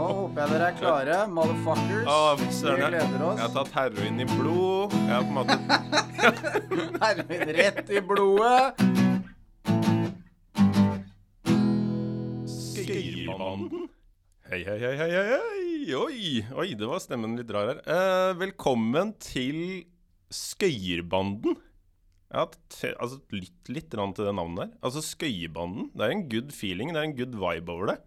Nå håper jeg dere er klare, motherfuckers. Å, Vi gleder oss. jeg har tatt heroin i blod. Jeg har på en måte Heroin rett i blodet. Skøyerbanden. Hei, hei, hei, hei, hei. Oi, oi, det var stemmen litt rar her. Eh, velkommen til Skøyerbanden. T- altså, lytt litt grann til det navnet der. Altså, Skøyerbanden. Det er en good feeling, det er en good vibe over det.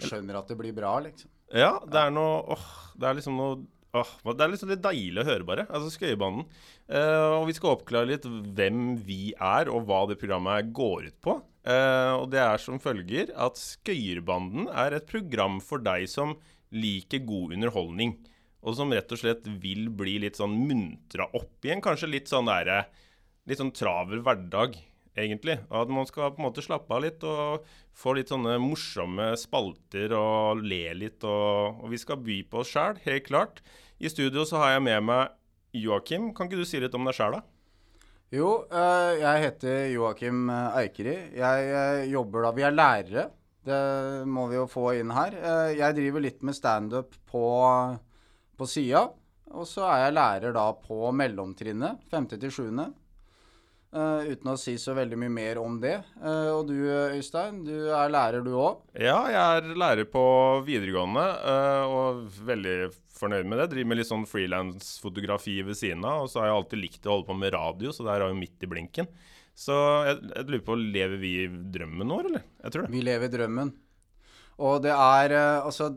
Du skjønner at det blir bra, liksom. Ja, det er noe åh, Det er liksom noe åh, Det er liksom litt deilig å høre, bare. Altså Skøyerbanden. Uh, og vi skal oppklare litt hvem vi er, og hva det programmet går ut på. Uh, og det er som følger at Skøyerbanden er et program for deg som liker god underholdning. Og som rett og slett vil bli litt sånn muntra opp igjen. kanskje litt sånn derre Litt sånn traver hverdag, egentlig. Og at man skal på en måte slappe av litt og Får litt sånne morsomme spalter og ler litt. Og, og vi skal by på oss sjæl, helt klart. I studio så har jeg med meg Joakim. Kan ikke du si litt om deg sjæl, da? Jo, eh, jeg heter Joakim eh, Eikeri. Jeg eh, jobber da Vi er lærere. Det må vi jo få inn her. Jeg driver litt med standup på, på sida. Og så er jeg lærer da på mellomtrinnet, femte til 7. Uh, uten å si så veldig mye mer om det. Uh, og du Øystein, du er lærer du òg? Ja, jeg er lærer på videregående uh, og veldig fornøyd med det. Jeg driver med litt sånn frilansfotografi ved siden av. Og så har jeg alltid likt å holde på med radio, så det er jo midt i blinken. Så jeg, jeg lurer på, lever vi i drømmen nå, eller? Jeg tror det. Vi lever i drømmen. Og det er Altså,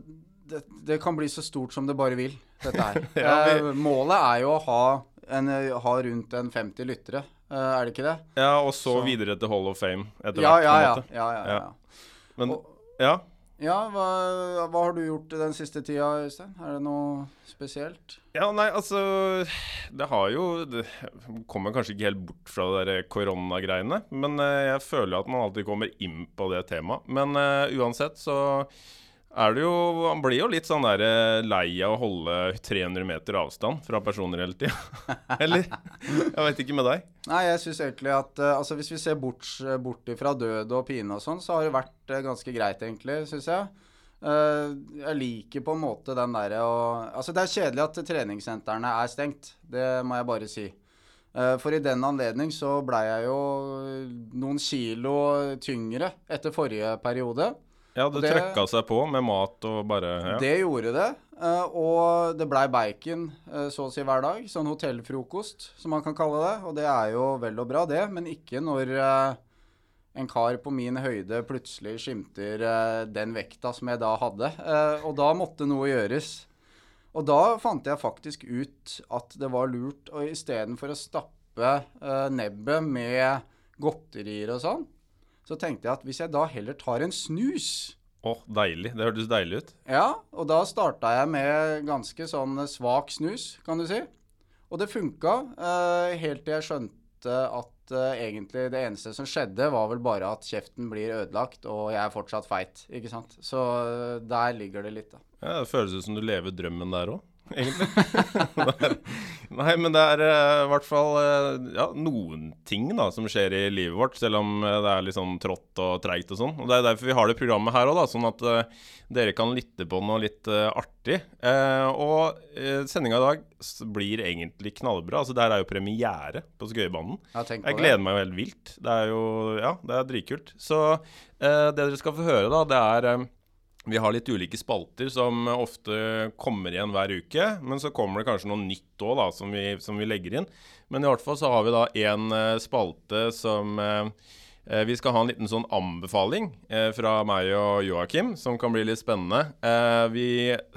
det, det, kan bli så stort som det bare vil, dette her. ja, vi... Målet er jo å ha, en, ha rundt en 50 lyttere er det ikke det? Ja, og så, Så- videre til Hall of Fame etter Ja, hvert. ja, ja, ja, ja. Ja. Men Og- ja. Ja, hva, hva har du gjort den siste tida, Øystein? Er det noe spesielt? Ja, nei, altså Det har jo Det kommer kanskje ikke helt bort fra det der koronagreiene. Men eh, jeg føler at man alltid kommer inn på det temaet. Men uh, uansett så er det jo Han blir jo litt sånn der eh, lei av å holde 300 meter avstand fra personer hele tida. Eller? Jeg veit ikke med deg. Nei, jeg syns egentlig at eh, Altså, hvis vi ser bort, bort fra død og pine og sånn, så har det vært eh, ganske greit, egentlig, syns jeg. Eh, jeg liker på en måte den derre å Altså, det er kjedelig at treningssentrene er stengt. Det må jeg bare si. Eh, for i den anledning så blei jeg jo noen kilo tyngre etter forrige periode. Ja, det, Det- trøkka seg på med mat og bare ja. Det gjorde det. eh, og det blei bacon eh, så å si hver dag. Sånn hotellfrokost, som man kan kalle det. Og det er jo vel og bra, det. Men ikke når eh, en kar på min høyde plutselig skimter den vekta som jeg da hadde. Og da måtte noe gjøres. Og da fant jeg faktisk ut at det var lurt å istedenfor å stappe nebbet med godterier og sånn, så tenkte jeg at hvis jeg da heller tar en snus Å, deilig. Det hørtes deilig ut. ja, og da starta jeg med ganske sånn svak snus, kan du si. Og det funka, eh, helt til jeg skjønte at eh, egentlig det eneste som skjedde, var vel bare at kjeften blir ødelagt, og jeg er fortsatt feit, ikke sant. Så eh, der ligger det litt, da. Ja, Det føles ut som du lever drømmen der òg, egentlig. Nei, men det er i i hvert fall uh, ja, noen ting da som skjer i livet vårt, selv om uh, det er litt sånn trått og treigt og sånn. Og Det er derfor vi har det programmet her òg, sånn at eh, dere kan lytte på noe litt eh, artig. Eh, og uh, sendinga i dag blir egentlig knallbra. Altså, Der er jo premiere på Skøyebanen. Ja, Jeg det. gleder meg jo helt vilt. Det er jo Ja, det er dritkult. Så eh, det dere skal få høre, da, det er eh, vi har litt ulike spalter som ofte kommer igjen hver uke. Men så kommer det kanskje noe nytt òg, som som vi legger inn. Men i hvert fall så har vi da en eh, spalte som eh, eh, Vi skal ha en liten sånn anbefaling eh, fra meg og Joakim, som kan bli litt spennende. Eh, vi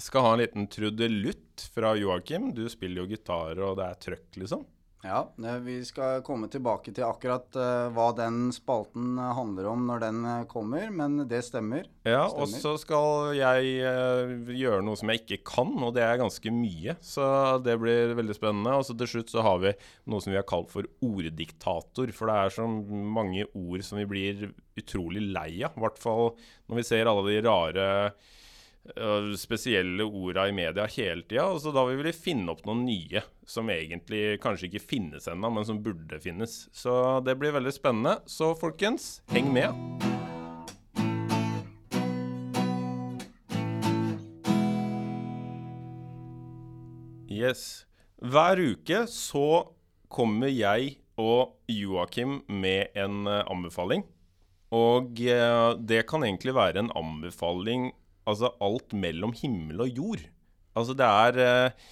skal ha en liten trudelutt fra Joakim. Du spiller jo gitar, og det er trøkk, liksom. Ja, eh, vi skal komme tilbake til akkurat eh, hva den spalten eh, handler om når den kommer, men det stemmer. Ja, og så skal jeg gjøre noe som jeg ikke kan, og det er ganske mye. Så det blir veldig spennende. Og så til slutt så har vi noe som vi har kalt for orddiktator. For det er så mange ord som vi blir utrolig lei av. I hvert fall når vi ser alle de rare spesielle orda i media hele tida. Og så da vil vi finne opp noen nye som egentlig kanskje ikke finnes ennå, men som burde finnes. Så det blir veldig spennende. Så folkens, heng med. Yes. Hver uke så kommer jeg og Joakim med en eh, anbefaling. Og eh, det kan egentlig være en anbefaling altså alt mellom himmel og jord. Altså det er eh,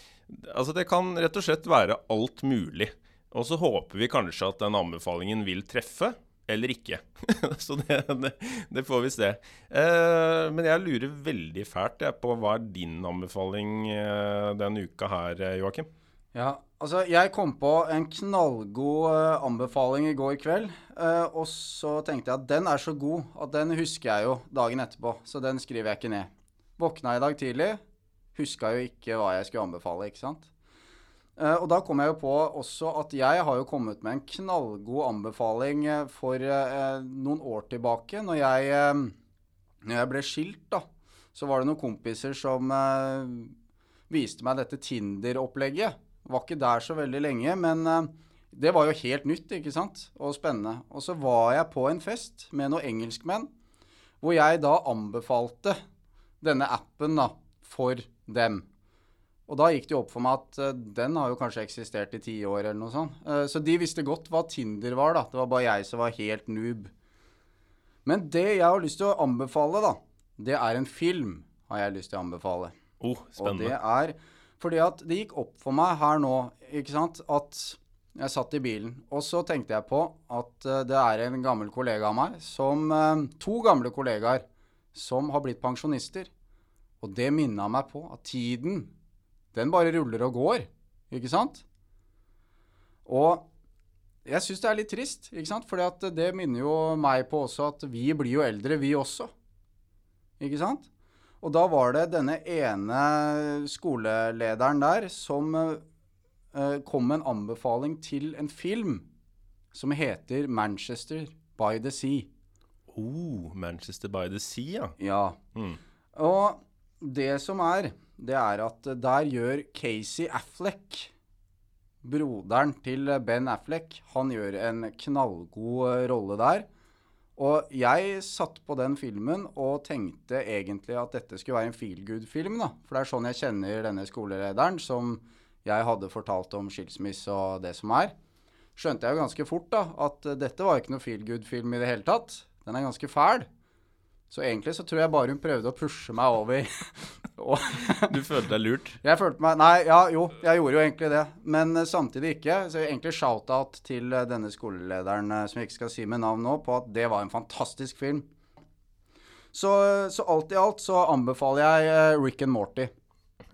Altså det kan rett og slett være alt mulig. Og så håper vi kanskje at den anbefalingen vil treffe, eller ikke. så det, det, det, får vi se. Eh, men jeg lurer veldig fælt jeg, på hva er din anbefaling eh, denne uka her, eh, Joakim? Ja, altså jeg kom på en knallgod uh, anbefaling i går kveld. Uh, og så tenkte jeg at den er så god at den husker jeg jo dagen etterpå. Så den skriver jeg ikke ned. Våkna i dag tidlig. Huska jo ikke hva jeg skulle anbefale, ikke sant. Uh, og da kom jeg jo på også at jeg har jo kommet med en knallgod anbefaling for noen år tilbake. Når jeg, når jeg ble skilt, da, så var det noen kompiser som viste meg dette Tinder-opplegget. Var ikke der så veldig lenge, men uh, det var jo helt nytt ikke sant? og spennende. Og så var jeg på en fest med noen engelskmenn, hvor jeg da anbefalte denne appen da, for dem. Og da gikk det jo opp for meg at uh, den har jo kanskje eksistert i ti år eller noe sånt. Uh, så de visste godt hva Tinder var, da. Det var bare jeg som var helt noob. Men det jeg har lyst til å anbefale, da, det er en film har jeg lyst til å anbefale. Oh, spennende. Og det er fordi at det gikk opp for meg her nå, ikke sant, at jeg satt i bilen, og så tenkte jeg på at uh, det er en gammel kollega av meg som uh, To gamle kollegaer som har blitt pensjonister. Og det minna meg på at tiden, den bare ruller og går, ikke sant? Og jeg syns det er litt trist, ikke sant? Fordi at det minner jo meg på også at vi blir jo eldre, vi også. Ikke sant? Og da var det denne ene skolelederen der som uh, kom med en anbefaling til en film som heter 'Manchester by the Sea'. Oh, Manchester by the Sea, ja. Ja. Mm. Og det som er, det er at der gjør Casey Affleck Broderen til Ben Affleck, han gjør en knallgod rolle der. Og jeg satt på den filmen og tenkte egentlig at dette skulle være en feel good-film. da. For det er sånn jeg kjenner denne skolelederen, som jeg hadde fortalt om skilsmisse og det som er. Skjønte jeg jo ganske fort da, at dette var ikke noe feel good-film i det hele tatt. Den er ganske fæl. Så egentlig så tror jeg bare hun prøvde å pushe meg over. du følte deg lurt? Jeg følte meg Nei, ja, jo, jeg gjorde jo egentlig det. Men uh, samtidig ikke. Så egentlig shout-out til uh, denne skolelederen, uh, som jeg ikke skal si med navn nå, på at det var en fantastisk film. Så, så alt i alt så anbefaler jeg Rick and Morty.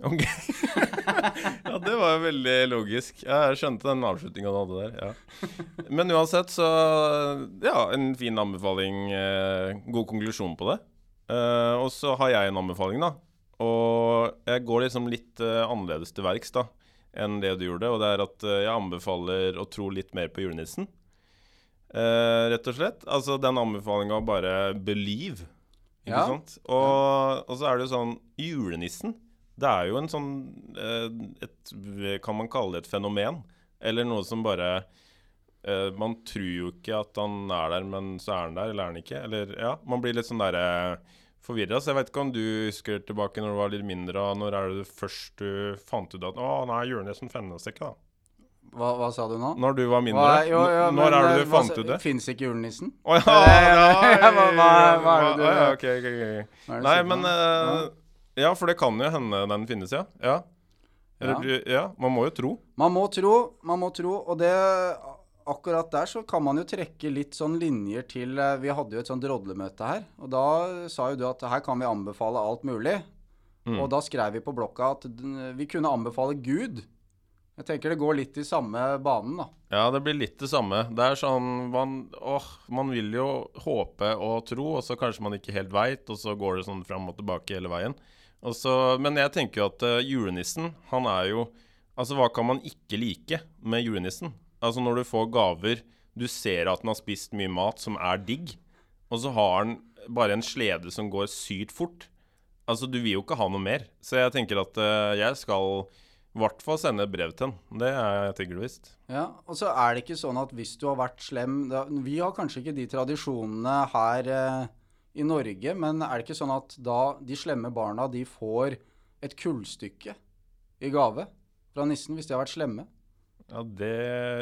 Ok. ja, det var jo veldig logisk. Jeg skjønte den avslutninga du hadde der. Ja. Men uansett, så Ja, en fin anbefaling. Eh, god konklusjon på det. Eh, og så har jeg en anbefaling, da. Og jeg går liksom litt eh, annerledes til verks da enn det du gjorde. Og det er at jeg anbefaler å tro litt mer på julenissen. rett og slett. Altså den anbefalinga å bare believe. Ikke ja. sant? Og, og så er det jo sånn Julenissen det er jo en sånn eh, et, Kan man kalle det et fenomen? Eller noe som bare eh, Man tror jo ikke at han er der, men så er han der, eller er han ikke? Eller ja, man blir litt sånn derre eh, forvirra. Så jeg vet ikke om du husker tilbake når du var litt mindre, og når er det først du fant ut at Å, nei, julenissen finnes ikke, da. Hva, hva, sa du nå? Når du var mindre. Hva, jo, jo, Når men, er det du fant ut det? Fins ikke julenissen? Å oh, ja, ja, hva, hva, er det du oh, ja, okay, okay, okay. Nei, men uh, ja, for det kan jo hende den finnes, ja. Ja. Eller, ja. Man må jo tro. Man må tro, man må tro. Og det akkurat der så kan man jo trekke litt sånn linjer til eh, Vi hadde jo et sånt rodlemøte her, og da sa jo du at her kan vi anbefale alt mulig. Mm. Og da skrev vi på blokka at vi kunne anbefale Gud. Jeg tenker det går litt i samme banen, da. Ja, det blir litt det samme. Det er sånn man, åh, man vil jo håpe og tro, og så kanskje man ikke helt veit, og så går det sånn fram og tilbake hele veien. Også, men jeg tenker jo at uh, julenissen, han er jo Altså, hva kan man ikke like med julenissen? Altså, når du får gaver Du ser at den har spist mye mat som er digg, og så har han bare en slede som går sykt fort. Altså, du vil jo ikke ha noe mer. Så jeg tenker at uh, jeg skal i hvert fall sende brev til den. Det er, tenker du visst. Ja, og så er det ikke sånn at hvis du har vært slem da, Vi har kanskje ikke de tradisjonene her eh, i Norge, men er det ikke sånn at da de slemme barna de får et kullstykke i gave fra nissen hvis de har vært slemme? Ja, det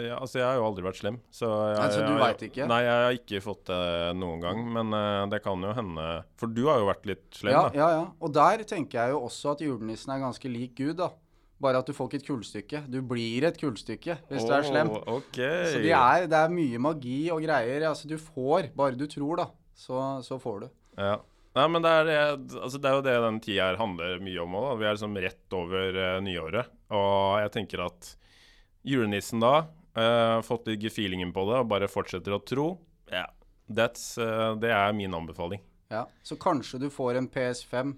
ja, Altså, jeg har jo aldri vært slem, så jeg, Altså, du jeg- vet ikke? Nei, jeg har ikke fått det noen gang, men uh, det kan jo hende For du har jo vært litt slem, Ja, da. ja, ja. Og der tenker jeg jo også at julenissen er ganske lik Gud, da. Bare at du får ikke et kullstykke. Du blir et kullstykke hvis du er slem. Okay. Så de er, det er mye magi og greier. Altså, du får, bare du tror, da. Så, så får du. Ja. Nei, men det er, altså, det er jo det den tida her handler mye om òg. Vi er liksom rett over uh, nyåret. Og jeg tenker at julenissen da uh, fått litt feelingen på det og bare fortsetter å tro. Yeah. that's, eh, det er min anbefaling. Ja. Så kanskje du får en PS5.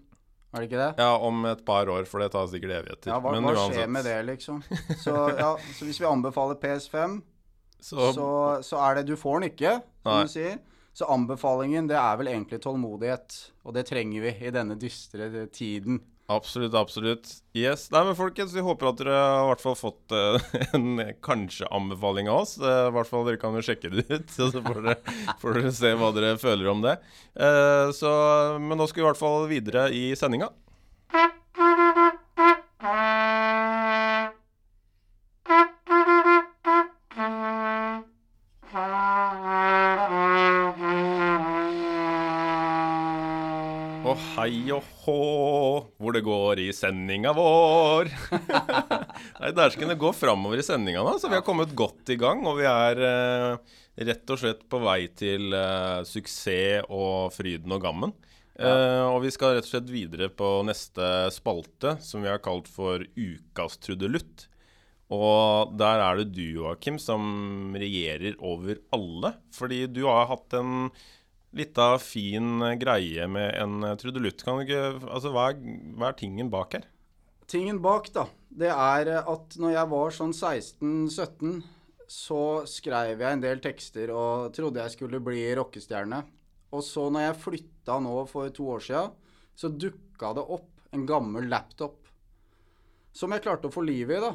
Er det ikke det? Ja, om et par år, for det tar sikkert evigheter. Ja, hva, Men hva uansett, skjer med det, liksom? Så, ja, så hvis vi anbefaler PS5, Så, så, så er det Du får den ikke, som Nei. du sier. Så anbefalingen, det er vel egentlig tålmodighet. Og det trenger vi i denne dystre tiden. Absolutt, absolutt. Yes. Nei, men folkens, vi håper at dere har hvert fall fått eh, en kanskje-anbefaling av oss. Eh, I hvert fall dere kan jo sjekke det ut, så får dere, får dere se hva dere føler om det. Eh, så, men nå skal vi i hvert fall videre i sendinga. Hei og hå, hvor det går i sendinga vår. Nei, Dæsken, det går framover i sendinga nå, så vi har kommet godt i gang. Og vi er eh, rett og slett på vei til eh, suksess og fryden og gammen. Eh, og vi skal rett og slett videre på neste spalte, som vi har kalt for Ukas trudelutt. Og der er det du, Joakim, som regjerer over alle. Fordi du har hatt en lita fin eh, greie med en eh, trudelutt. Kan du ikke Altså, hva er, hva er tingen bak her? Tingen bak, da, det er at når jeg var sånn 16-17, så skrev jeg en del tekster og trodde jeg skulle bli rockestjerne. Og så når jeg flytta nå for to år sia, så dukka det opp en gammel laptop som jeg klarte å få liv i, da.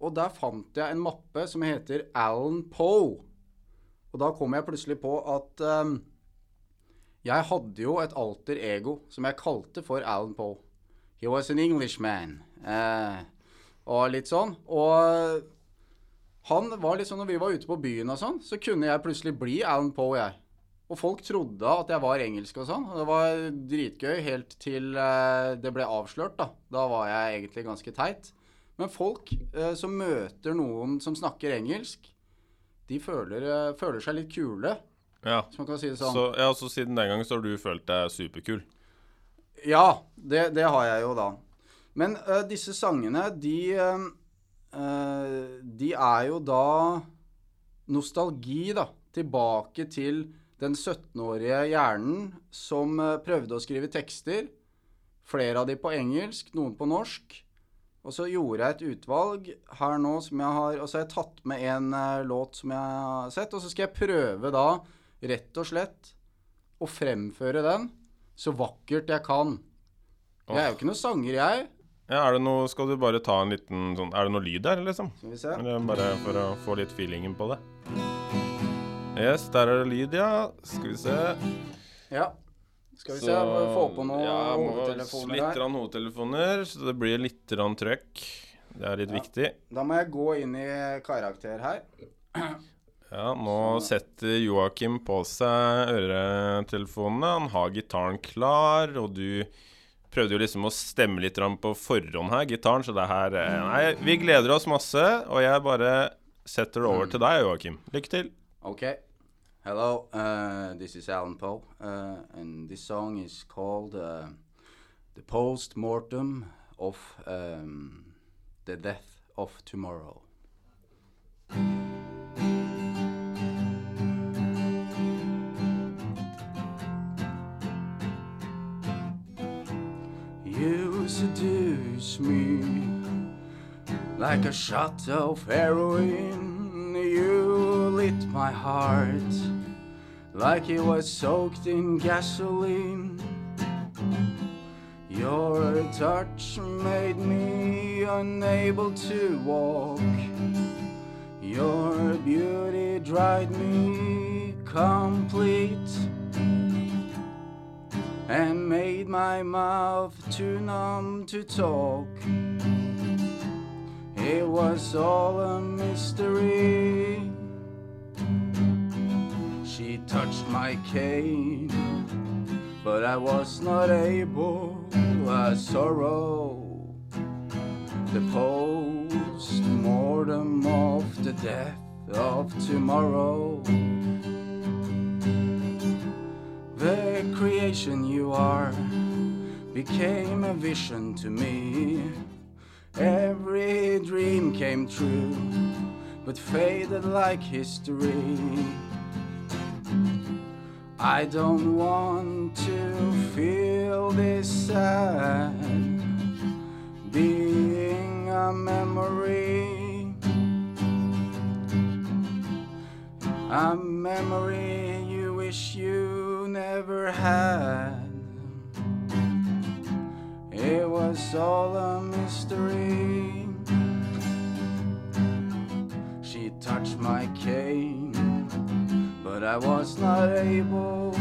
Og der fant jeg en mappe som heter Alan Poe. Og da kom jeg plutselig på at ehm, jeg hadde jo et alter ego som jeg kalte for Alan Poe. He was an Englishman. Eh, og litt sånn. Og han var litt sånn når vi var ute på byen og sånn, så kunne jeg plutselig bli Alan Poe, jeg. Og folk trodde at jeg var engelsk og sånn. Og det var dritgøy helt til eh, det ble avslørt, da. Da var jeg egentlig ganske teit. Men folk eh, som møter noen som snakker engelsk, de føler, eh, føler seg litt kule, Ja. hvis man kan si det sånn. Så, ja, så siden den gangen så har du følt deg superkul. Ja, det, det har jeg jo da. Men ø, disse sangene, de ø, De er jo da nostalgi, da. Tilbake til den 17-årige hjernen som ø, prøvde å skrive tekster. Flere av de på engelsk, noen på norsk. Og så gjorde jeg et utvalg her nå som jeg har Og så har jeg tatt med en låt som jeg har sett. Og så skal jeg prøve da, rett og slett, å fremføre den så vakkert jeg kan. Jeg er jo ikke noen sanger, jeg. Ja, er det noe Skal du bare ta en liten sånn Er det noe lyd der, liksom? Skal vi se. Eller bare for å få litt feelingen på det? Yes, der er det lyd, ja. Skal vi se. Ja. Skal vi se. Få på noen ja, hodetelefoner Litt her. hovedtelefoner, hodetelefoner, så det blir litt trøkk. Det er litt Ja. viktig. Da må jeg gå inn i karakter her. Ja, nå setter Joakim på seg øretelefonene. Han har gitaren klar, og du prøvde jo liksom å stemme litt på forhånd her, gitaren, så det her eh, Nei, vi gleder oss masse, og jeg bare setter det over til deg, Joakim. Lykke til. Ok. Hello, uh, this is Alan Poe, uh, and this song is called uh, The Post Mortem of um, the Death of Tomorrow. Seduce me like a shot of heroin. You lit my heart like it was soaked in gasoline. Your touch made me unable to walk. Your beauty dried me complete and made my mouth too numb to talk. It was all a mystery. She touched my cane, but I was not able. I sorrow the post mortem of the death of tomorrow. The creation you are became a vision to me. Every dream came true, but faded like history. I don't want to feel this sad, being a memory. A memory you wish you never had. It was all a mystery. She touched my cane, but I was not able.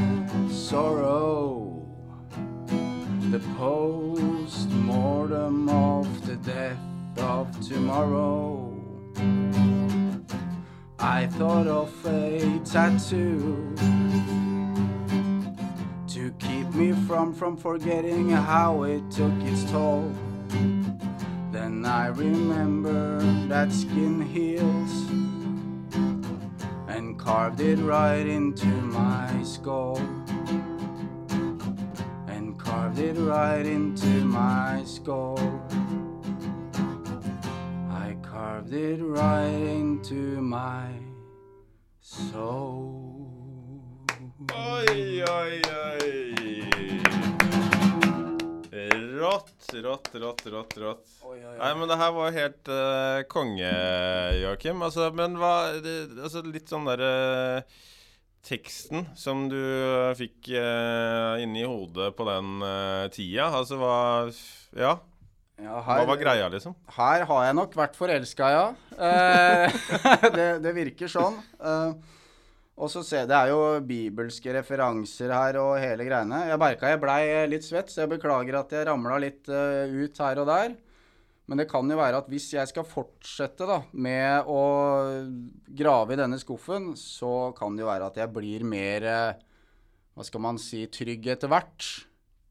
Sorrow, the post mortem of the death of tomorrow. I thought of a tattoo to keep me from from forgetting how it took its toll. Then I remember that skin heals and carved it right into my skull. And carved it right into my skull. I carved it right into my soul. Oi, oi, oi. Rått, rått, rått, rått. rått. Nei, men det her var helt uh, konge, Joakim. Altså, men hva det, altså, Litt sånn derre Teksten som du uh, fikk uh, inni hodet på den uh, tida, altså hva Ja. Ja, Hva var greia, liksom? Her har jeg nok vært forelska, ja. Eh, det, det virker sånn. Eh, og så se, Det er jo bibelske referanser her og hele greiene. Jeg merka jeg blei litt svett, så jeg beklager at jeg ramla litt eh, ut her og der. Men det kan jo være at hvis jeg skal fortsette da, med å grave i denne skuffen, så kan det jo være at jeg blir mer eh, Hva skal man si trygg etter hvert.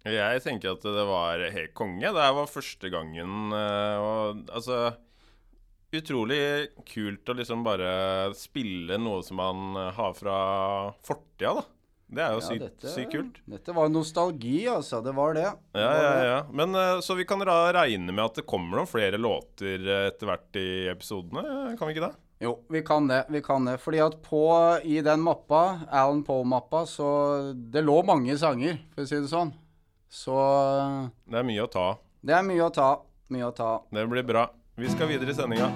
Jeg tenker at det var helt konge. Det var første gangen eh, og altså Utrolig kult å liksom bare spille noe som man eh, har fra fortida, da. Det er jo Ja, sykt, dette- sykt kult. Dette var nostalgi, altså. Det var det. Det Ja, var ja, det. ja. Men eh, Så vi kan da regne med at det kommer noen flere låter eh, etter hvert i episodene? Kan vi ikke det? Jo, vi kan det. vi kan det. Fordi at på i den mappa, Alan Poe-mappa, så Det lå mange sanger, for å si det sånn. Så Det er mye å ta. det er mye å ta. Mye å ta. Det blir bra. Vi skal videre i sendinga.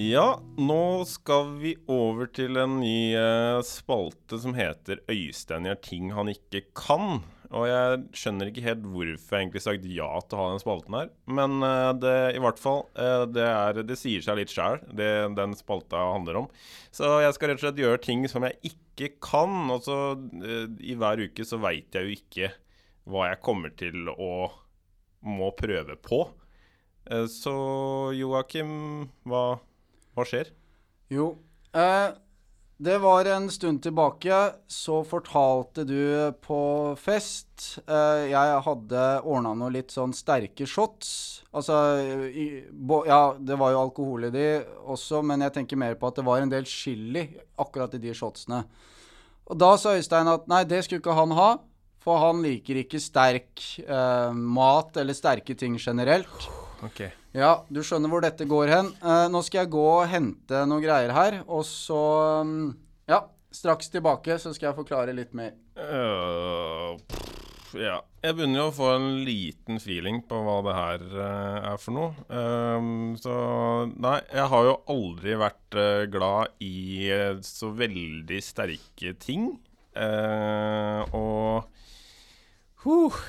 Ja, nå skal vi over til en ny eh, spalte som heter 'Øystein gjør ting han ikke kan'. Og jeg skjønner ikke helt hvorfor jeg egentlig sagt ja til å ha den spalten her. Men eh, det, i hvert fall, eh, det, er, det sier seg litt sjæl, det den spalta handler om. Så jeg skal rett og slett gjøre ting som jeg ikke kan. Og så i hver uke så veit jeg jo ikke hva jeg kommer til å må prøve på. Eh, så Joakim, hva, hva skjer? Jo. Eh, det var en stund tilbake, så fortalte du på fest eh, Jeg hadde ordna noe litt sånn sterke shots. Altså i, bo, Ja, det var jo alkohol i de også, men jeg tenker mer på at det var en del chili akkurat i de shotsene. Og da sa Øystein at nei, det skulle ikke han ha. For han liker ikke sterk eh, mat eller sterke ting generelt. Ok. Ja, du skjønner hvor dette går hen. Eh, nå skal jeg gå og hente noen greier her, og så mm, Ja, straks tilbake, så skal jeg forklare litt mer. Uh, pff, ja. Jeg begynner jo å få en liten feeling på hva det her uh, er for noe. Um, så Nei, jeg har jo aldri vært uh, glad i eh, så veldig sterke ting. Og huh,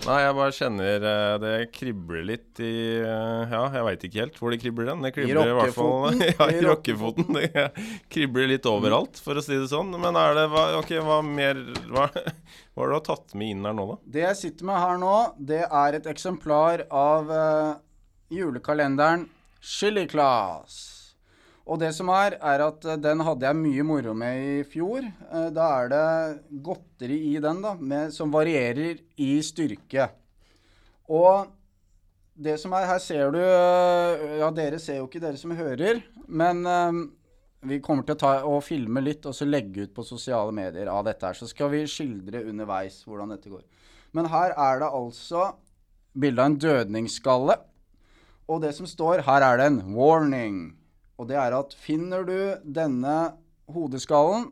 Nei, jeg bare kjenner eh, det kribler litt i eh, Ja, jeg veit ikke helt hvor det kribler den. Det kribler i, hvert fall. Ja, I i rockefoten. Det kribler litt overalt, for å si det sånn. Men er det hva, Ok, hva mer Hva, hva har du tatt med inn her nå, da? Det jeg sitter med her nå, det er et eksemplar av uh, julekalenderen Chili Class. Og det som er, er at eh, den hadde jeg mye moro med i fjor. Eh, da er det godteri i den, da, med, som varierer i styrke. Og det som er, her ser du eh, Ja, dere ser jo ikke, dere som hører. Men vi kommer til å ta og filme litt og så legge ut på sosiale medier av dette her. Så skal vi skildre underveis hvordan dette går. Men her er det altså bilde av en dødningsskalle. Og det som står, her er det en 'warning'. Og det er at finner du denne hodeskallen,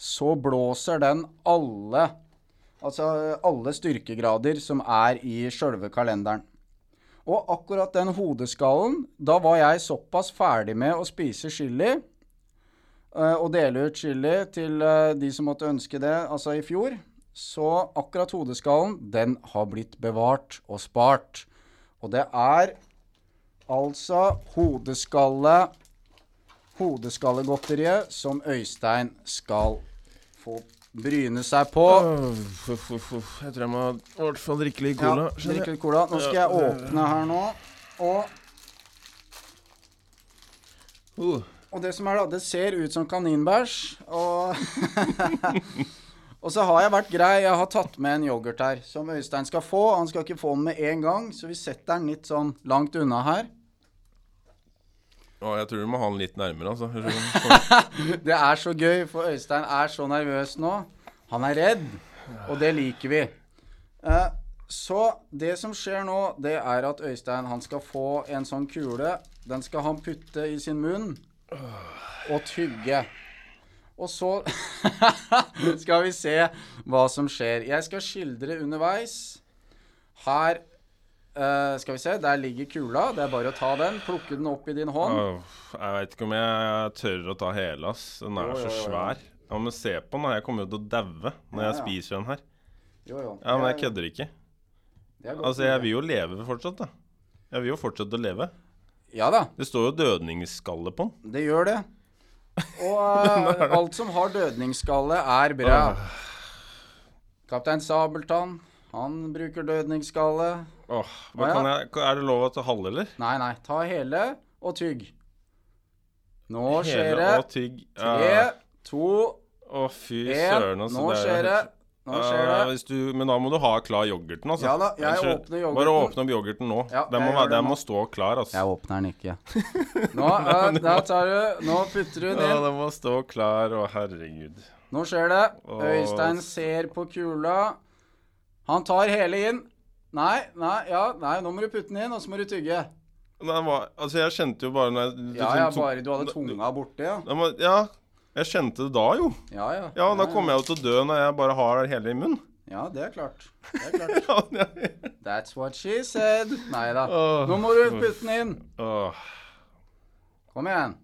så blåser den alle Altså alle styrkegrader som er i sjølve kalenderen. Og akkurat den hodeskallen, da var jeg såpass ferdig med å spise chili eh, og dele ut chili til eh, de som måtte ønske det, altså i fjor. Så akkurat hodeskallen, den har blitt bevart og spart. Og det er altså hodeskalle Hodeskallegodteriet som Øystein skal få bryne seg på. Uh, uff, uff, uff. Jeg tror jeg må i hvert fall drikke litt cola. Ja, drikke litt cola. Nå skal jeg åpne her nå. Og, Uh. og det som er da, det ser ut som kaninbæsj. Og, og så har jeg vært grei. Jeg har tatt med en yoghurt her som Øystein skal få. Han skal ikke få den med en gang, så vi setter den litt sånn langt unna her. Å, jeg tror du må ha den litt nærmere, altså. Det er så gøy, for Øystein er så nervøs nå. Han er redd, og det liker vi. Uh, så det som skjer nå, det er at Øystein han skal få en sånn kule. Den skal han putte i sin munn og tygge. Og så skal vi se hva som skjer. Jeg skal skildre underveis. Her eh, skal vi se, der ligger kula. Det er bare å ta den. Plukke den opp i din hånd. Oh, jeg veit ikke om jeg tør å ta hele, ass. Den er Jo, jo, så svær. Ja, men se på den. Jeg kommer jo til å daue når Ja, jeg ja. spiser den her. Jo, jo. Ja, men jeg er- kødder ikke. Altså, jeg vil jo leve fortsatt, da. Jeg vil jo fortsette å leve. Ja da. Det står jo dødningsskalle på den. Det gjør det. Og uh, alt som har dødningsskalle, er bra. Kaptein Sabeltann, han bruker dødningsskalle. Åh, men ah, ja. kan jeg, er det lov å ta halve, eller? Nei, nei. Ta hele og tygg. Nå skjer Hele det. og tygg. Tre, Ja. to, Å, fy søren, altså. Nå er skjer det. Nå skjer Ja, det. du, men da må du ha klar yoghurten, altså. Ja da, jeg Ellers- åpner yoghurten. Bare åpne opp yoghurten nå. Ja, den, må, være- den må stå klar, altså. Jeg åpner den ikke. Nå, eh, der tar du Nå putter du den Ja, inn. den må stå klar, å herregud. Nå skjer det. Åh. Øystein ser på kula. Han tar hele inn. Nei, nei, ja, nei, nå må du putte den inn, og så må du tygge. Nei, altså, jeg kjente jo bare når jeg Ja, ja, bare du hadde tunga borte, ja. Nei, ja, jeg kjente det da, jo. Ja, ja. Ja, da kommer jeg jo til å dø når jeg bare har det hele i munnen. Ja, det er klart. Det er klart. That's what she said. Nei da. Nå må du putte den inn. Kom igjen.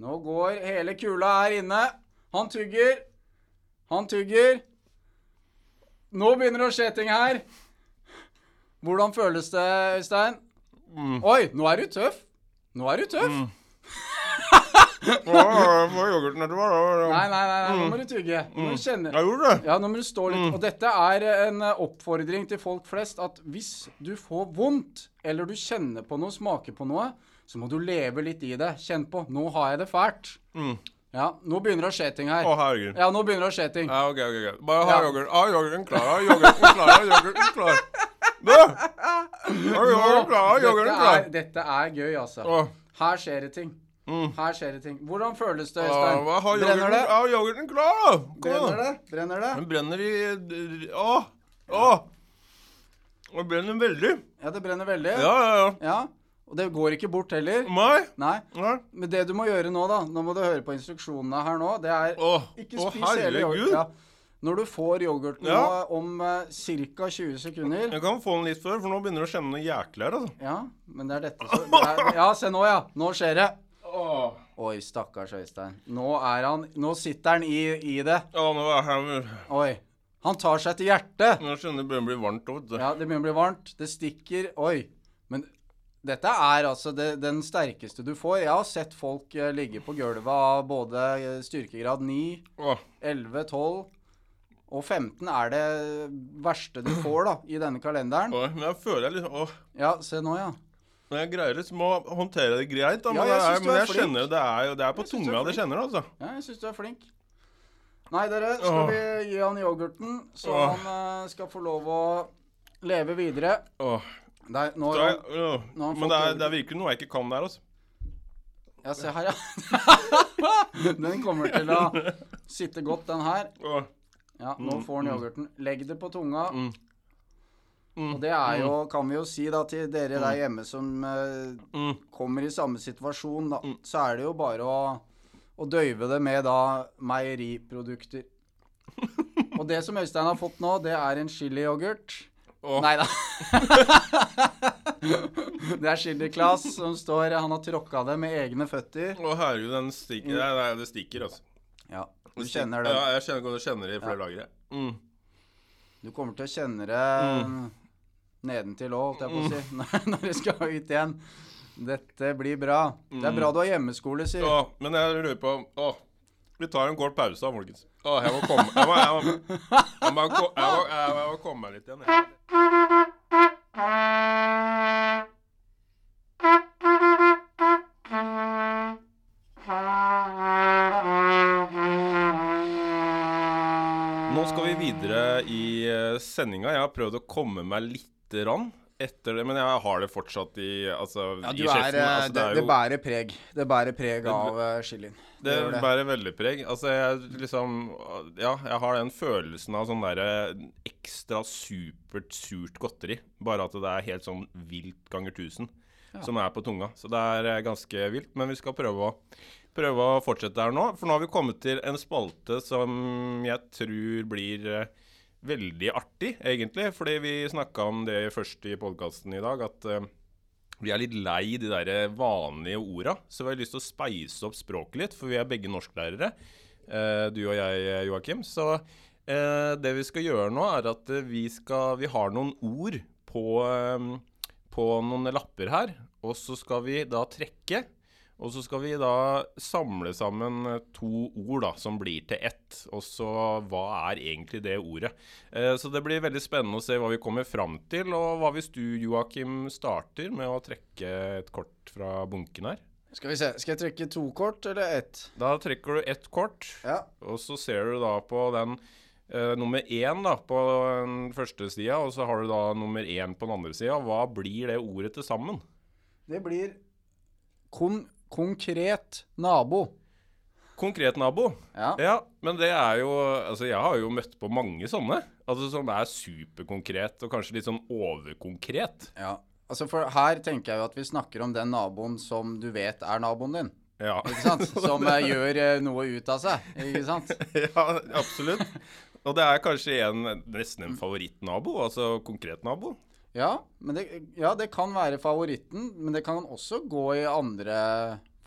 Nå går hele kula her inne. Han tygger. Han tygger. Nå begynner det å skje ting her. Hvordan føles det, Øystein? Mm. Oi, nå er du tøff. Nå er du tøff. Mm. Nei, nei, nei, nå må du tygge. Nå må du. Jeg gjorde det. Ja, nå må du stå litt. Og dette er en eh, oppfordring til folk flest at hvis du får vondt, eller du kjenner på noe, smaker på noe, så må du leve litt i det. Kjenn på 'nå har jeg det fælt'. Mm. Ja, nå begynner det å skje ting her. Å, herregud. Ja, nå begynner det å skje ting. Ja, ok, ok, ok. Bare ha Ja. yoghurt. Ha yoghurten klar. Ha yoghurten klar. Ha yoghurten klar. Du! Ha yoghurten klar. Ha yoghurten klar. dette er gøy, altså. Åh. Her skjer det ting. Mm. Her skjer det ting. Hvordan føles det, Øystein? Ah, ha Brenner det? ha yoghurten klar, da. Kom Brenner det? Brenner det? Den brenner i Å! Å! Det brenner veldig. Ja, det brenner veldig. Ja, ja, ja. Ja. Og det går ikke bort heller. Nei. Nei. Nei. Men det du må gjøre nå, da Nå må du høre på instruksjonene her nå. Det er Åh, Ikke spis hele yoghurten. Ja. Når du får yoghurten Ja. nå om uh, ca. 20 sekunder Jeg kan få den litt før, for nå begynner det å skjemme noe jæklig her, altså. Ja, men det er dette som det er, Ja, se nå, ja. Nå skjer det. Åh. Oi, stakkars Øystein. Nå er han Nå sitter han i, i det. Ja, nå er jeg Oi. Han tar seg til hjertet. Nå skjønner det begynner å bli varmt òg. Ja, det begynner å bli varmt. Det stikker. Oi. Men dette er altså det, den sterkeste du får. Jeg har sett folk eh, ligge på gulvet av både eh, styrkegrad 9, Åh, 11, 12 og 15 er det verste du får da, i denne kalenderen. åh, men jeg føler jeg liksom Åh. Ja, se nå, ja. Men jeg greier liksom å håndtere det greit, da. Ja, Men, jeg synes er, du men er jeg flink. skjønner det er Det er på Jeg synes du er tunga det flink. kjenner, altså. Ja, jeg syns du er flink. Nei, dere, skal Åh. vi gi han yoghurten, så Åh. han eh, skal få lov å leve videre. Åh, Nei, nå har han nå har han Men fått det er, yoghurt. det virker virkelig noe jeg ikke kan der, altså. Ja, se her, ja. den kommer til å sitte godt, den her. Åh. Ja, nå Mm, får han yoghurten. Legg det på tunga. Mm. Mm. Og det er jo, kan vi jo si da til dere der hjemme som eh, Mm. kommer i samme situasjon, da, Mm. så er det jo bare å, å døyve det med da meieriprodukter. Og det som Øystein har fått nå, det er en chiliyoghurt. Åh. Nei da. det er chili-Class som står Han har tråkka det med egne føtter. Å herregud, den stikker Nei, nei, det stikker, altså. Ja, du kjenner det. Ja, jeg kjenner, jeg kjenner det i flere ja. lagre. Mm. Du kommer til å kjenne det nedentil òg, holdt jeg på å si, når, når du skal ut igjen. Dette blir bra. Det er bra du har hjemmeskole, sier Ja, men jeg lurer på Åh, vi tar en kort pause da, folkens. Åh, jeg må komme Jeg må, jeg må, jeg må, jeg må, jeg må, jeg må komme meg litt igjen. Jeg. Nå skal vi videre i eh, sendinga. Jeg har prøvd å komme meg lite rann etter det, men jeg har det fortsatt i, altså, Ja, i kjeften. Er, Altså, det, det jo- bærer preg. Det bærer preg av chilien. Det gjør det. bærer veldig preg. Altså, jeg liksom Ja, jeg har den følelsen av sånn derre ekstra supert surt godteri. Bare at det er helt sånn vilt ganger tusen som er på tunga. Så det er eh, ganske vilt. Men vi skal prøve å, prøve å fortsette her nå. For nå har vi kommet til en spalte som jeg tror blir eh, veldig artig, egentlig. Fordi vi snakka om det først i podkasten i dag, at uh, vi er litt lei de der vanlige orda, så vi har lyst til å speise opp språket litt, for vi er begge norsklærere. Uh, du og jeg, Joakim. Så uh, det vi skal gjøre nå, er at eh, vi, skal, vi har noen ord på, eh, på noen lapper her. Og så skal vi da trekke. Og så skal vi da samle sammen eh, to ord da, som blir til ett. Og så hva er egentlig det ordet? Eh, så det blir veldig spennende å se hva vi kommer fram til. Og hva hvis du, Joakim, starter med å trekke et kort fra bunken her? Skal vi se. Skal jeg trekke to kort eller ett? Da trekker du ett kort, Ja. og så ser du da på den eh, nummer én da, på den første sida, og så har du da nummer én på den andre sida. Hva blir det ordet til sammen? Det blir kon konkret nabo. Konkret nabo. Ja. Ja, men det er jo Altså, jeg har jo møtt på mange sånne. Altså Som er superkonkret, og kanskje litt sånn overkonkret. ja. Altså for her tenker jeg jo at vi snakker om den naboen som du vet er naboen din. Ja. Ikke sant? Som eh, gjør eh, noe ut av seg. Ikke sant? ja, absolutt. Og det er kanskje en, nesten en favorittnabo, altså konkret nabo. Ja, men det, ja, det kan være favoritten, men det kan også gå i andre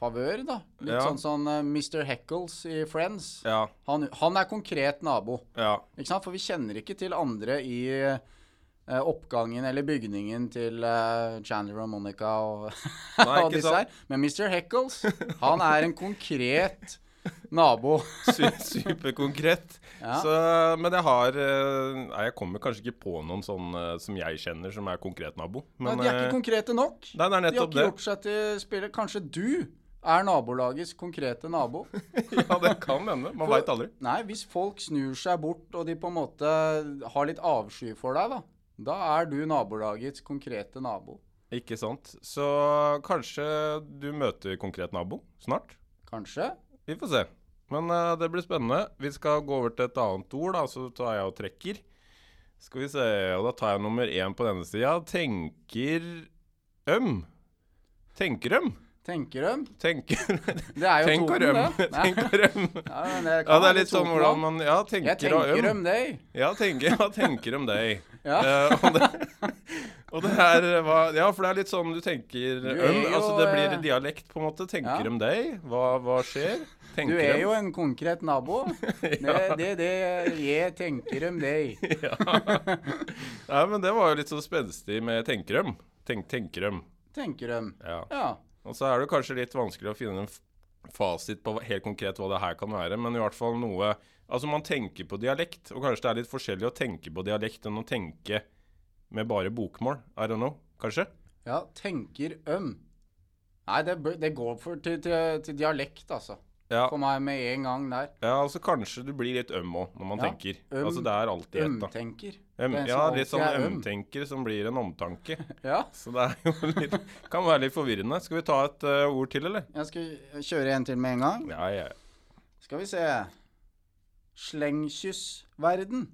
favør, da. Litt Ja. sånn sånn eh, Mr. Heckles i Friends. Ja, Han, han er konkret nabo. ja. Ikke sant? For vi kjenner ikke til andre i uh, oppgangen eller bygningen til uh, Chandler og Monica og, Nei, og disse her. Men Mr. Heckles, han er en konkret nabo. Su superkonkret. Ja. Så, men jeg har eh, Nei, jeg kommer kanskje ikke på noen sånn eh, som jeg kjenner, som er konkret nabo. Men nei, de er eh, ikke konkrete nok. Nei, det er De har ikke gjort seg til spillet. Kanskje du er nabolagets konkrete nabo? ja, det kan hende. Man veit aldri. Nei, hvis folk snur seg bort, og de på en måte har litt avsky for deg, da. Da er du nabolagets konkrete nabo. Ikke sant. Så kanskje du møter konkret nabo snart. Kanskje? Vi får se. Men uh, det blir spennende. Vi skal gå over til et annet ord, da, så tar jeg og trekker. Skal vi se, og da tar jeg nummer én på denne sida. Tenker øm. Tenker øm. Tenker de? Tenker Det er jo Tenk og røm. det. Tenk og røm. Ja, det, Ja, det er litt sånn hvordan man Ja, Jeg tenker og øm. om deg. Ja, tenker, ja, tenker om deg. Ja. Uh, og, det, og det her var Ja, for det er litt sånn du tenker Du er jo, Altså det blir eh, dialekt, på en måte. Tenker ja. om deg. Hva, hva skjer? Du er jo en konkret nabo. Det er det, det jeg tenker om deg. ja. Nei, men det var jo litt så spenstig med tenkerøm. Tenk, tenkerøm. Tenker om, Ja. Ja. Og så er det kanskje litt vanskelig å finne en fasit på helt konkret hva det her kan være, men i hvert fall noe Altså, man tenker på dialekt, og kanskje det er litt forskjellig å tenke på dialekt enn å tenke med bare bokmål. I don't know. Kanskje? ja tenker øm. Nei, det, det går for, til, til, til dialekt, altså. Ja, For meg med en gang der. ja altså kanskje du blir litt øm òg, når man Ja, tenker. øm- altså det er alltid et, da. Ømtenker. Øm, ja, litt sånn alltid er øm. ømtenker som blir en omtanke. Ja. Så det er jo litt Kan være litt forvirrende. Skal vi ta et uh, ord til, eller? Jeg skal kjøre en til med en gang. Ja, ja. Skal vi se. Slengkyssverden.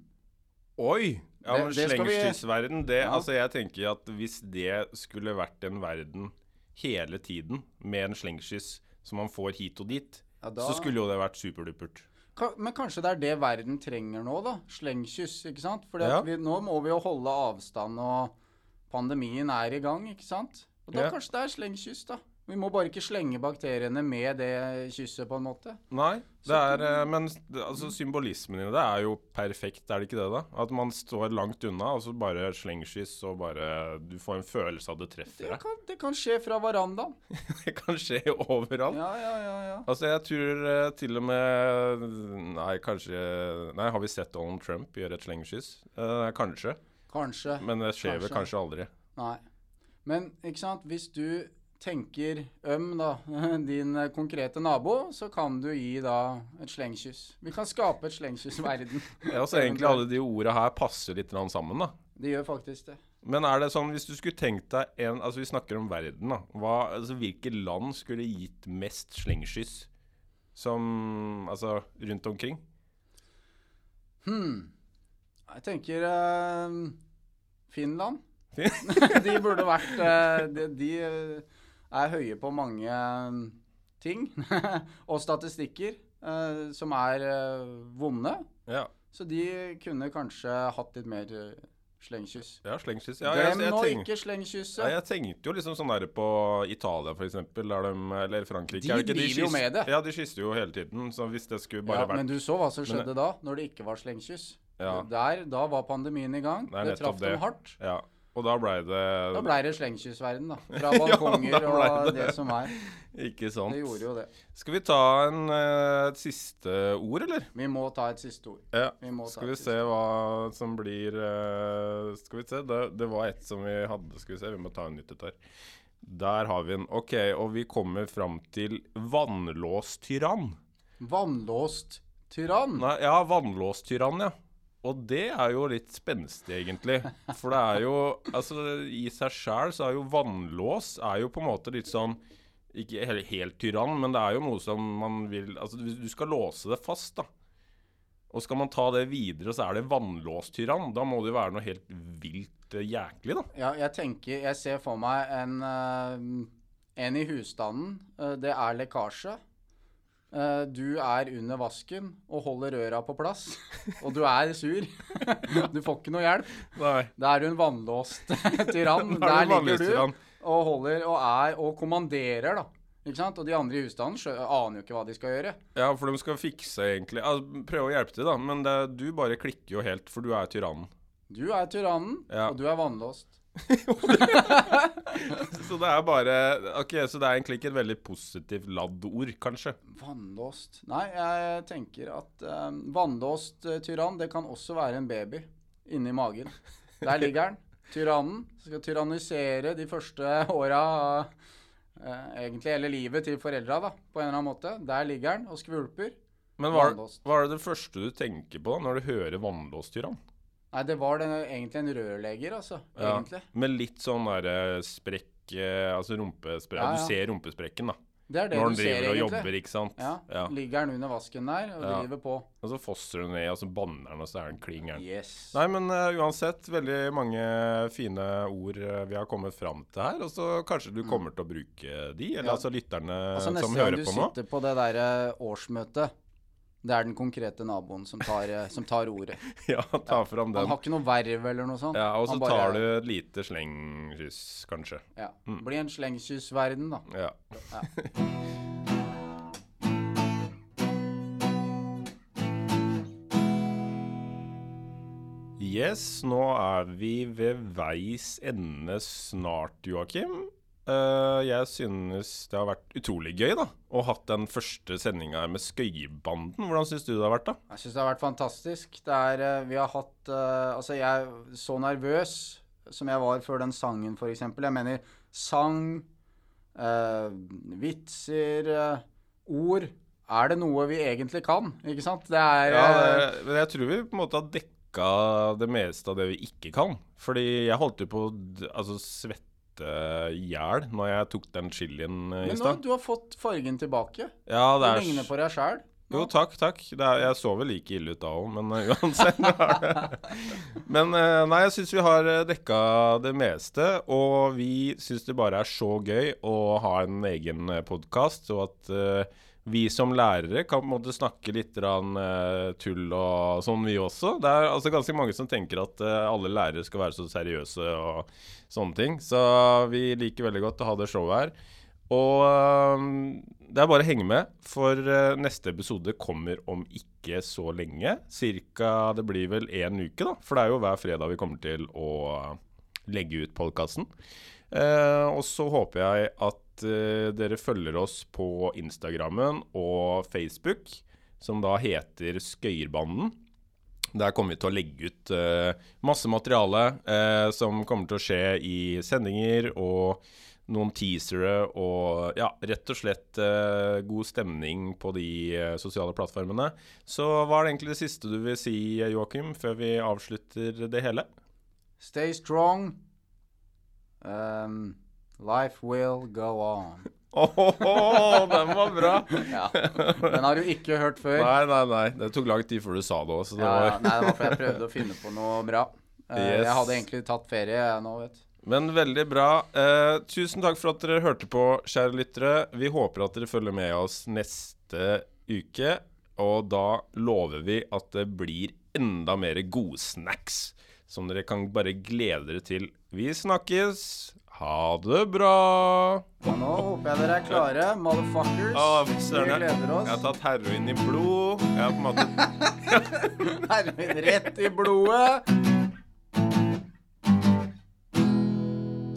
Oi! Ja, men slengkyssverden, det Ja. Altså, jeg tenker at hvis det skulle vært en verden hele tiden med en slengkyss som man får hit og dit, Ja, da- så skulle jo det vært superdupert. Ka- Men kanskje det er det verden trenger nå, da. Slengkyss, ikke sant? For Ja. nå må vi jo holde avstand, og pandemien er i gang, ikke sant? Og da kanskje det er slengkyss, da. Vi må bare ikke slenge bakteriene med det kysset, på en måte. Nei, det er eh, Men altså, symbolismen i det er jo perfekt, er det ikke det, da? At man står langt unna, og så bare slengskyss, og bare Du får en følelse av det treffer Det deg. kan, det kan skje fra verandaen. Det kan skje overalt. Ja, ja, ja. ja. Altså, jeg tror eh, til og med Nei, kanskje Nei, har vi sett Donald Trump gjøre et slengskyss? Eh, kanskje. Kanskje. Men det skjer vel kanskje aldri. Nei. Men ikke sant, hvis du tenker øm, da, din konkrete nabo, så kan du gi da et slengkyss. Vi kan skape et slengkyssverden. Ja, så egentlig alle de orda her passer litt sammen, da. De gjør faktisk det. Men er det sånn, hvis du skulle tenkt deg en Altså, vi snakker om verden, da. Hva, altså, hvilke land skulle gitt mest slengskyss? Som Altså, rundt omkring? Hmm. Jeg tenker uh, Finland. De burde vært uh, de, de eh, er høye på mange eh, ting. og statistikker uh, som er uh, vonde. Ja. Så de kunne kanskje hatt litt mer slengkyss. Ja, slengkyss. Ja, Glem nå ikke slengkysset. ja, jeg tenkte jo liksom sånn der på Italia, eksempel, eller Frankrike. De er driver jo med det. Ja, de kysser jo hele tiden. Så hvis det skulle bare Ja, vært men du så hva som Men- skjedde da, når det ikke var slengkyss. Ja. Der, da var pandemien i gang. Det er Det, traff dem hardt. Ja. Og da blei det Da blei det slengkyssverden, da. Fra balkonger ja, og det. det som er. Ikke sant. Det gjorde jo det. Skal vi ta en, eh, et siste ord, eller? Vi må ta et siste ord. Ja. Vi Skal vi se hva som blir uh, Skal vi se. Det, det var et som vi hadde. Skal vi se, vi må ta en nytt et her. Der har vi den. OK, og vi kommer fram til vannlåst tyrann. Vannlåst tyrann. Nei, ja, vannlåstyrann, ja. Og det er jo litt spenstig, egentlig. For det er jo Altså, i seg sjæl så er jo vannlås er jo på en måte litt sånn Ikke helt, helt tyrann, men det er jo noe som man vil Altså, du, skal låse det fast, da. Og skal man ta det videre, så er det vannlåstyrann. Da må det jo være noe helt vilt eh, jæklig, da. Ja, jeg tenker Jeg ser for meg en, eh, en i husstanden. Eh, det er lekkasje. Eh, du er under vasken og holder røra på plass, og du er sur. du får ikke noe hjelp. Nei. Da er du en vannlåst tyrann. Er Der ligger du og holder og er og kommanderer, da. Ikke sant? Og de andre i husstanden aner jo ikke hva de skal gjøre. Ja, for de skal fikse, egentlig. Altså, prøve å hjelpe til, da. Men det, du bare klikker jo helt, for du er tyrannen. Du er tyrannen, Ja. og du er vannlåst. Så det er bare Ok, så det er egentlig ikke et veldig positivt ladd ord, kanskje? Vannlåst Nei, jeg tenker at um, vannlåst eh, tyrann, det kan også være en baby inni magen. Der ligger den. Tyrannen skal tyrannisere de første åra, uh, egentlig hele livet til foreldra, da, på en eller annen måte. Der ligger den og skvulper. Men hva, hva er det første du tenker på da, når du hører vannlåstyrann? Nei, det var den, egentlig en rørlegger, altså. Ja. Egentlig. Med litt sånn derre sprekk eh, Altså rumpesprekk Ja, Du ser rumpesprekken, da. Det er det Når du den han driver og jobber, ikke sant. Ja, Ja. Ligger den under vasken der og Ja. driver på. Og så fosser den ned, og så banner den, og så er den kling gæren. Yes. Nei, men uh, uansett, veldig mange fine ord eh, vi har kommet fram til her. Og så kanskje du kommer til å bruke de, eller Ja. altså lytterne Altså som Neste gang hører du på nå. sitter på det derre årsmøtet Det er den konkrete naboen som tar, eh, som tar ordet. Ja, ta fram Han den. har ikke noe verv eller noe sånt. Ja, og så bare- tar du et lite slengkyss, kanskje. Ja. Blir en slengkyssverden, da. Ja. Yes, nå er vi ved veis ende snart, Joakim. Eh, jeg synes det har vært utrolig gøy, da. Å hatt den første sendinga med Skøyebanden. Hvordan syns du det har vært, da? Jeg syns det har vært fantastisk. Det er eh, Vi har hatt uh, Altså, jeg er så nervøs som jeg var før den sangen, f.eks. Jeg mener sang, uh, vitser, ord. Er det noe vi egentlig kan? Ikke sant? Det er Ja, det- men jeg tror vi på en måte har dekka det meste av det vi ikke kan. Fordi jeg holdt jo på å altså, svette i hjel når jeg tok den chilien i stad. Men nå, du har fått fargen tilbake. Ja, det er Du ligner på deg sjæl. Jo, takk, takk. Det er, jeg så vel like ille ut da òg, men eh, uansett. men eh, nei, jeg syns vi har eh, dekka det meste. Og vi syns det bare er så gøy å ha en egen podkast, og at eh, vi som lærere kan på en måte snakke litt rann, uh, tull og sånn, vi også. Det er altså ganske mange som tenker at uh, alle lærere skal være så seriøse og sånne ting. Så vi liker veldig godt å ha det showet her. Og øhm, det er bare å henge med, for neste episode kommer om ikke så lenge. Cirka Det blir vel én uke, da. For det er jo hver fredag vi kommer til å legge ut podkasten. Og så håper jeg at øh, dere følger oss på Instagrammen og Facebook, som da heter Skøyerbanden. Der kommer vi til å legge ut øh, masse materiale som kommer til å skje i sendinger og noen teasere og ja, rett og slett eh, god stemning på de eh, sosiale plattformene. Så hva er det egentlig det siste du vil si, Joakim, før vi avslutter det hele? Stay strong. Um, life will go on. Åh, den var bra! Ja. Den har du ikke hørt før. Nei, nei, nei. Det tok lang tid før du sa det òg, Ja, ja. var Nei, det var fordi jeg prøvde å finne på noe bra. Uh, Yes. Jeg hadde egentlig tatt ferie nå, vet du. Men veldig bra. Eh, tusen takk for at dere hørte på, kjære lyttere. Vi håper at dere følger med oss neste uke. Og da lover vi at det blir enda mer godsnacks som dere kan bare glede dere til. Vi snakkes. Ha det bra. Og nå håper jeg dere er klare, motherfuckers. Ah, Vi gleder oss. jeg har tatt heroin i blod. Jeg har på en måte Heroin rett i blodet.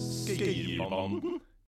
Skøyerbanden.